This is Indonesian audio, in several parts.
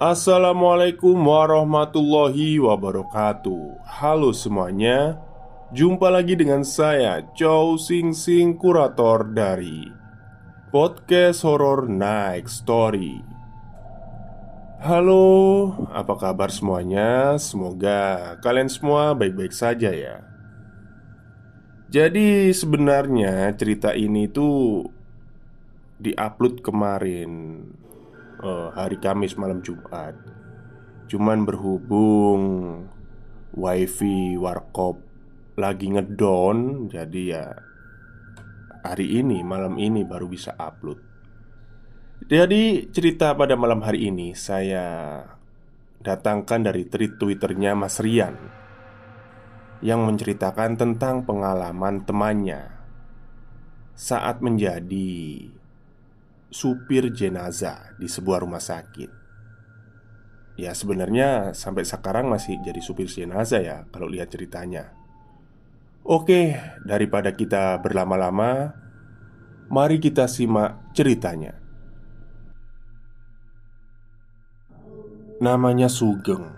Assalamualaikum warahmatullahi wabarakatuh. Halo semuanya. Jumpa lagi dengan saya Chow Sing Sing Kurator dari Podcast Horror Night Story. Halo, apa kabar semuanya? Semoga kalian semua baik-baik saja ya. Jadi sebenarnya cerita ini tuh Diupload kemarin uh, hari Kamis malam Jumat. Cuman berhubung wifi warkop lagi ngedon Jadi ya hari ini malam ini baru bisa upload. Jadi cerita pada malam hari ini saya datangkan dari tweet twitternya Mas Rian Yang menceritakan tentang pengalaman temannya Saat menjadi supir jenazah di sebuah rumah sakit. Ya, sebenarnya sampai sekarang masih jadi supir jenazah ya, kalau lihat ceritanya. Oke, daripada kita berlama-lama, mari kita simak ceritanya. Namanya Sugeng.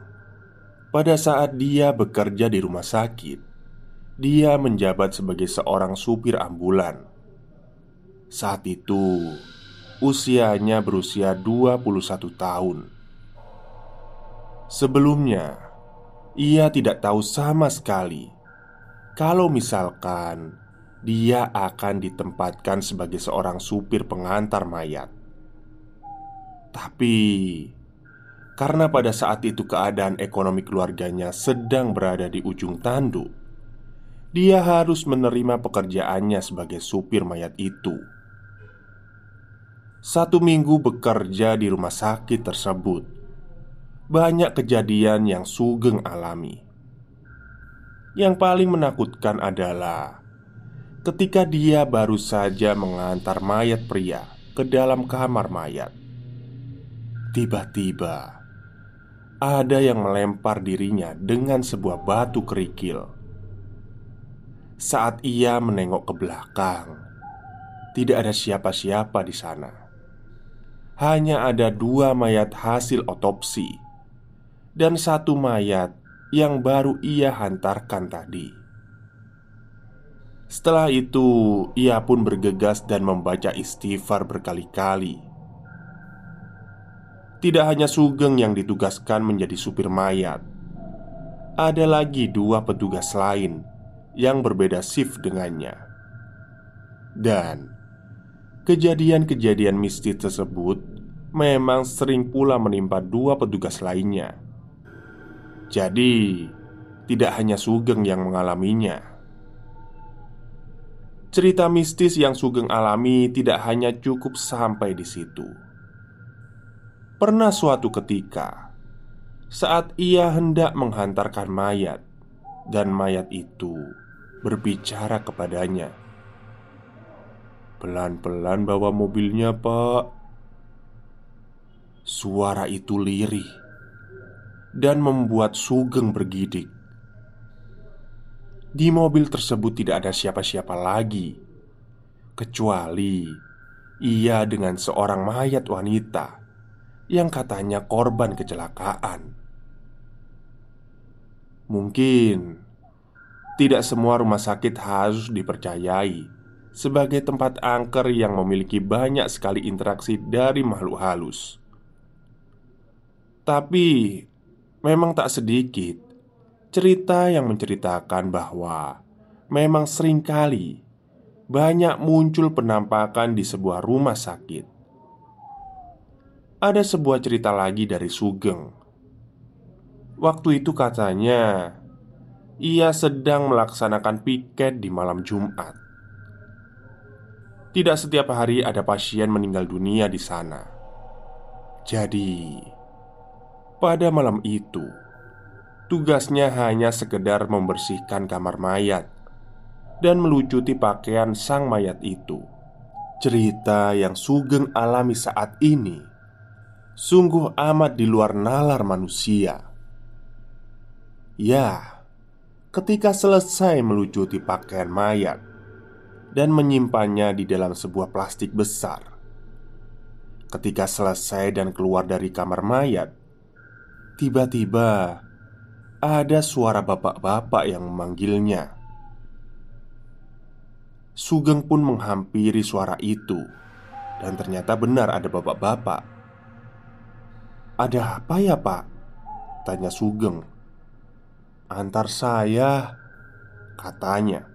Pada saat dia bekerja di rumah sakit, dia menjabat sebagai seorang supir ambulan. Saat itu, Usianya berusia 21 tahun. Sebelumnya Ia tidak tahu sama sekali Kalau misalkan Dia akan ditempatkan sebagai seorang supir pengantar mayat. Tapi Karena pada saat itu keadaan ekonomi keluarganya sedang berada di ujung tanduk Dia harus menerima pekerjaannya sebagai supir mayat itu satu minggu bekerja di rumah sakit tersebut, banyak kejadian yang Sugeng alami. Yang paling menakutkan adalah ketika dia baru saja mengantar mayat pria ke dalam kamar mayat. Tiba-tiba ada yang melempar dirinya dengan sebuah batu kerikil. Saat ia menengok ke belakang, tidak ada siapa-siapa di sana hanya ada dua mayat hasil otopsi dan satu mayat yang baru ia hantarkan tadi. Setelah itu, ia pun bergegas dan membaca istighfar berkali-kali. Tidak hanya Sugeng yang ditugaskan menjadi supir mayat, ada lagi dua petugas lain yang berbeda shift dengannya, dan Kejadian-kejadian mistis tersebut memang sering pula menimpa dua petugas lainnya. Jadi, tidak hanya Sugeng yang mengalaminya. Cerita mistis yang Sugeng alami tidak hanya cukup sampai di situ. Pernah suatu ketika, saat ia hendak menghantarkan mayat, dan mayat itu berbicara kepadanya Pelan-pelan bawa mobilnya pak. Suara itu lirih Dan membuat Sugeng bergidik. Di mobil tersebut tidak ada siapa-siapa lagi Kecuali Ia dengan seorang mayat wanita Yang katanya korban kecelakaan. Mungkin tidak semua rumah sakit harus dipercayai sebagai tempat angker yang memiliki banyak sekali interaksi dari makhluk halus. Tapi memang tak sedikit cerita yang menceritakan bahwa memang sering kali banyak muncul penampakan di sebuah rumah sakit. Ada sebuah cerita lagi dari Sugeng. Waktu itu katanya ia sedang melaksanakan piket di malam Jumat. Tidak setiap hari ada pasien meninggal dunia di sana. Jadi, pada malam itu, tugasnya hanya sekedar membersihkan kamar mayat dan melucuti pakaian sang mayat itu. Cerita yang Sugeng alami saat ini sungguh amat di luar nalar manusia. Ya, ketika selesai melucuti pakaian mayat dan menyimpannya di dalam sebuah plastik besar, ketika selesai dan keluar dari kamar mayat, tiba-tiba ada suara bapak-bapak yang memanggilnya. Sugeng pun menghampiri suara itu Dan ternyata benar ada bapak-bapak Ada apa ya pak? Tanya Sugeng Antar saya Katanya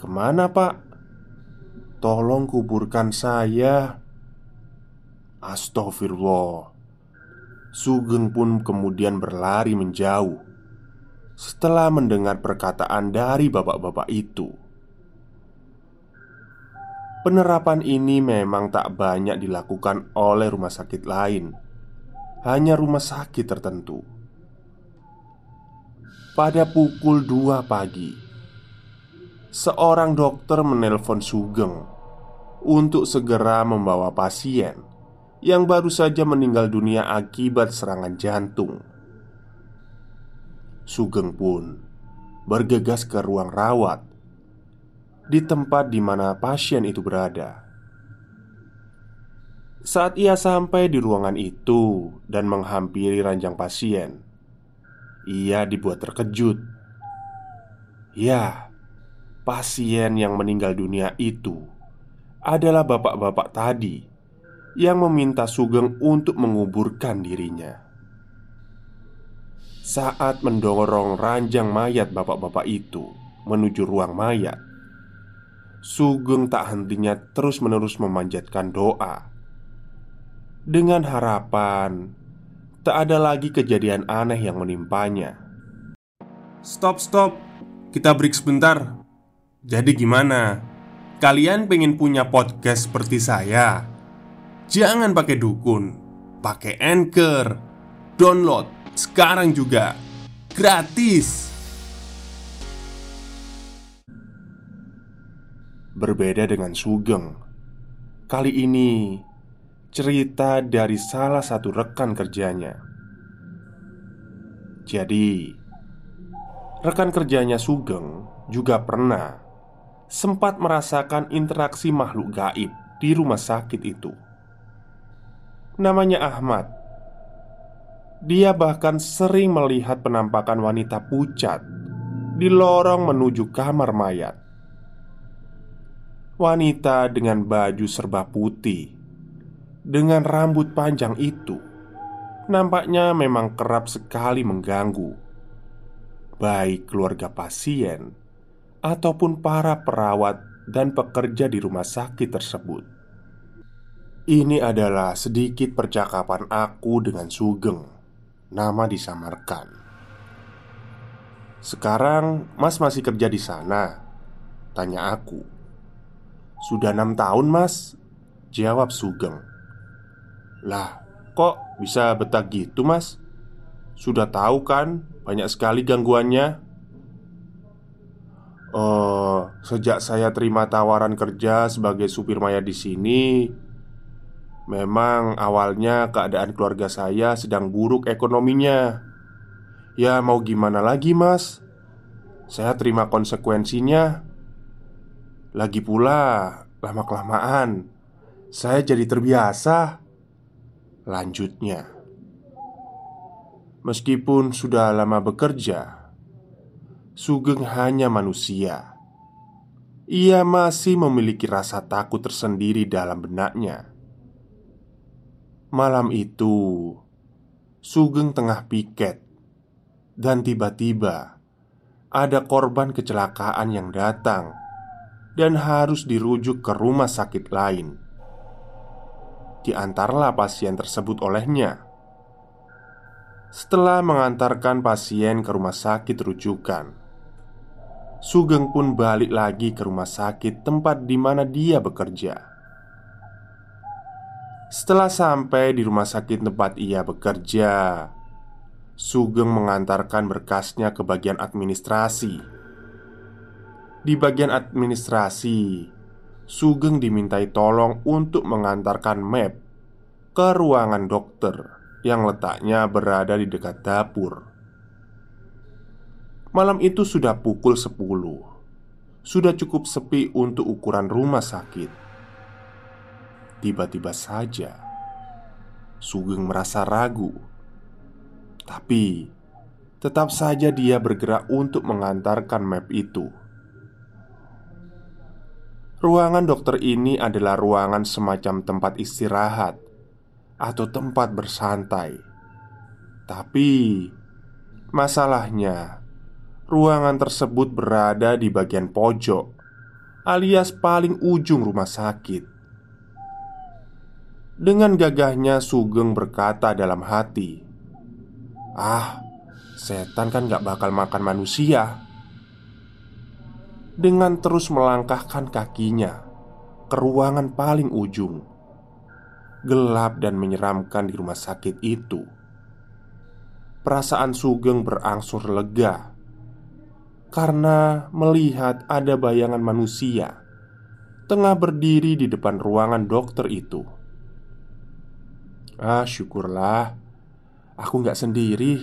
Ke mana pak? Tolong kuburkan saya Astagfirullah Sugeng pun kemudian berlari menjauh Setelah mendengar perkataan dari bapak-bapak itu Penerapan ini memang tak banyak dilakukan oleh rumah sakit lain, hanya rumah sakit tertentu. Pada pukul 2 pagi, seorang dokter menelpon Sugeng untuk segera membawa pasien yang baru saja meninggal dunia akibat serangan jantung. Sugeng pun bergegas ke ruang rawat di tempat di mana pasien itu berada. Saat ia sampai di ruangan itu dan menghampiri ranjang pasien, ia dibuat terkejut. Ya, pasien yang meninggal dunia itu adalah bapak-bapak tadi yang meminta Sugeng untuk menguburkan dirinya. Saat mendorong ranjang mayat bapak-bapak itu menuju ruang mayat, Sugeng tak hentinya terus-menerus memanjatkan doa. Dengan harapan Tak ada lagi kejadian aneh yang menimpanya. Stop, stop. Kita break sebentar Jadi gimana? Kalian pengen punya podcast seperti saya? Jangan pakai dukun Pakai Anchor. Download sekarang juga. Gratis. Berbeda dengan Sugeng. Kali ini Cerita dari salah satu rekan kerjanya. Jadi Rekan kerjanya Sugeng juga pernah Sempat merasakan interaksi makhluk gaib di rumah sakit itu. Namanya Ahmad. Dia bahkan sering melihat penampakan wanita pucat Di lorong menuju kamar mayat. Wanita dengan baju serba putih Dengan rambut panjang itu Nampaknya memang kerap sekali mengganggu Baik keluarga pasien Ataupun para perawat dan pekerja di rumah sakit tersebut Ini adalah sedikit percakapan aku dengan Sugeng Nama disamarkan Sekarang Mas masih kerja di sana? Tanya aku sudah enam tahun mas Jawab Sugeng Lah kok bisa betah gitu mas? Sudah tahu kan banyak sekali gangguannya Oh, sejak saya terima tawaran kerja sebagai supir maya di sini, memang awalnya keadaan keluarga saya sedang buruk ekonominya. Ya, mau gimana lagi, Mas? Saya terima konsekuensinya. Lagi pula, lama-kelamaan saya jadi terbiasa. Lanjutnya, meskipun sudah lama bekerja, Sugeng hanya manusia. Ia masih memiliki rasa takut tersendiri dalam benaknya. Malam itu, Sugeng tengah piket, dan tiba-tiba ada korban kecelakaan yang datang dan harus dirujuk ke rumah sakit lain. Diantarlah pasien tersebut olehnya. Setelah mengantarkan pasien ke rumah sakit rujukan, Sugeng pun balik lagi ke rumah sakit tempat di mana dia bekerja. Setelah sampai di rumah sakit tempat ia bekerja, Sugeng mengantarkan berkasnya ke bagian administrasi. Di bagian administrasi, Sugeng dimintai tolong untuk mengantarkan map ke ruangan dokter yang letaknya berada di dekat dapur. Malam itu sudah pukul 10 Sudah cukup sepi untuk ukuran rumah sakit. Tiba-tiba saja Sugeng merasa ragu. Tapi Tetap saja dia bergerak untuk mengantarkan map itu. Ruangan dokter ini adalah ruangan semacam tempat istirahat Atau tempat bersantai. Tapi Masalahnya Ruangan tersebut berada di bagian pojok, alias paling ujung rumah sakit. Dengan gagahnya, Sugeng berkata dalam hati, "Ah, setan kan gak bakal makan manusia." Dengan terus melangkahkan kakinya ke ruangan paling ujung, gelap dan menyeramkan di rumah sakit itu. Perasaan Sugeng berangsur lega karena melihat ada bayangan manusia tengah berdiri di depan ruangan dokter itu. Ah, syukurlah, aku nggak sendiri,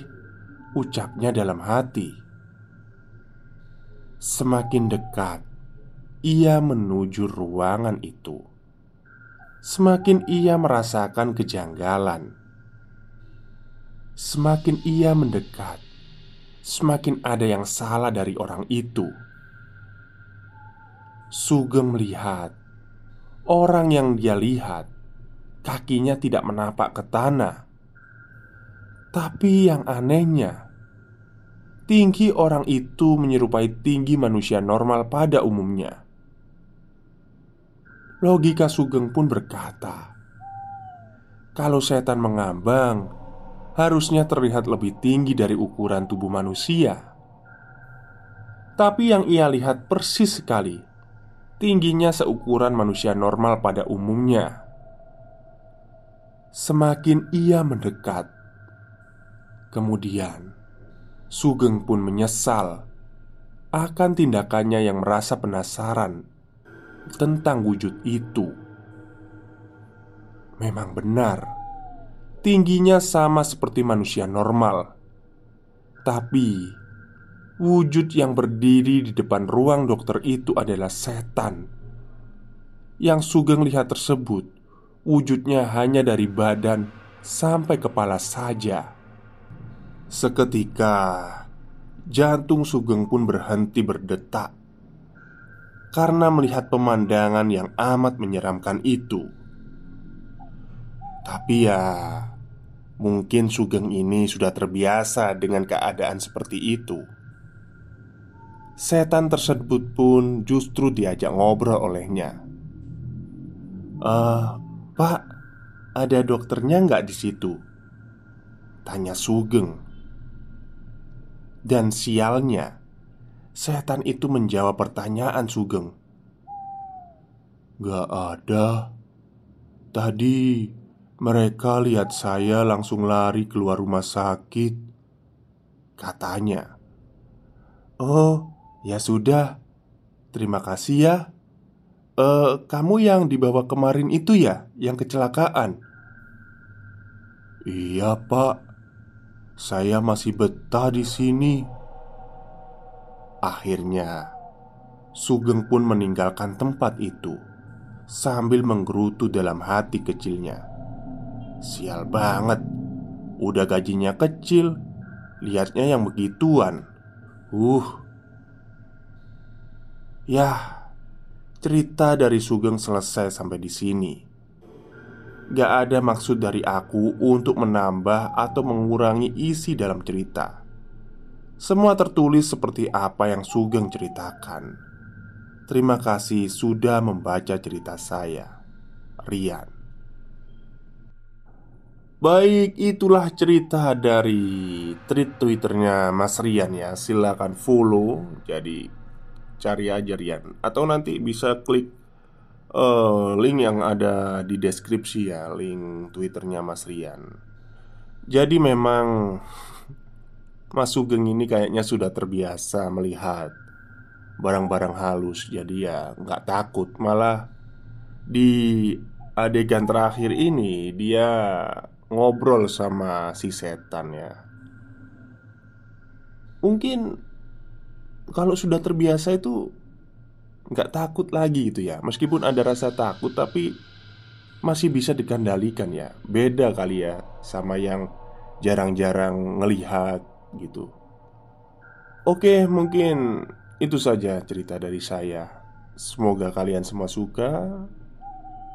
ucapnya dalam hati. Semakin dekat, ia menuju ruangan itu. Semakin ia merasakan kejanggalan, semakin ia mendekat semakin ada yang salah dari orang itu. Sugeng melihat orang yang dia lihat kakinya tidak menapak ke tanah. Tapi yang anehnya, tinggi orang itu menyerupai tinggi manusia normal pada umumnya. Logika Sugeng pun berkata, "Kalau setan mengambang, harusnya terlihat lebih tinggi dari ukuran tubuh manusia. Tapi yang ia lihat persis sekali, tingginya seukuran manusia normal pada umumnya. Semakin ia mendekat, kemudian Sugeng pun menyesal akan tindakannya yang merasa penasaran tentang wujud itu. Memang benar Tingginya sama seperti manusia normal. Tapi Wujud yang berdiri di depan ruang dokter itu adalah setan. Yang Sugeng lihat tersebut Wujudnya hanya dari badan sampai kepala saja. Seketika Jantung Sugeng pun berhenti berdetak. Karena melihat pemandangan yang amat menyeramkan itu. Tapi ya Mungkin Sugeng ini sudah terbiasa dengan keadaan seperti itu. Setan tersebut pun justru diajak ngobrol olehnya. "Eh, uh, Pak, ada dokternya nggak di situ?" Tanya Sugeng. Dan sialnya, setan itu menjawab pertanyaan Sugeng. "Gak ada. Tadi mereka lihat saya langsung lari keluar rumah sakit. Katanya, "Oh, ya sudah. Terima kasih ya. Eh, kamu yang dibawa kemarin itu ya, yang kecelakaan?" "Iya, Pak. Saya masih betah di sini." Akhirnya, Sugeng pun meninggalkan tempat itu sambil menggerutu dalam hati kecilnya. Sial banget Udah gajinya kecil Lihatnya yang begituan Uh, Ya, cerita dari Sugeng selesai sampai di sini. Gak ada maksud dari aku untuk menambah atau mengurangi isi dalam cerita. Semua tertulis seperti apa yang Sugeng ceritakan. Terima kasih sudah membaca cerita saya, Rian. Baik, itulah cerita dari tweet twitternya Mas Rian ya. Silahkan follow. Jadi cari aja Rian atau nanti bisa klik uh, link yang ada di deskripsi ya, link twitternya Mas Rian. Jadi memang Mas Sugeng ini kayaknya sudah terbiasa melihat barang-barang halus, jadi ya nggak takut. Malah di adegan terakhir ini dia ngobrol sama si setan ya. Mungkin kalau sudah terbiasa itu nggak takut lagi gitu ya. Meskipun ada rasa takut tapi masih bisa dikendalikan ya. Beda kali ya sama yang jarang-jarang ngelihat gitu. Oke mungkin itu saja cerita dari saya. Semoga kalian semua suka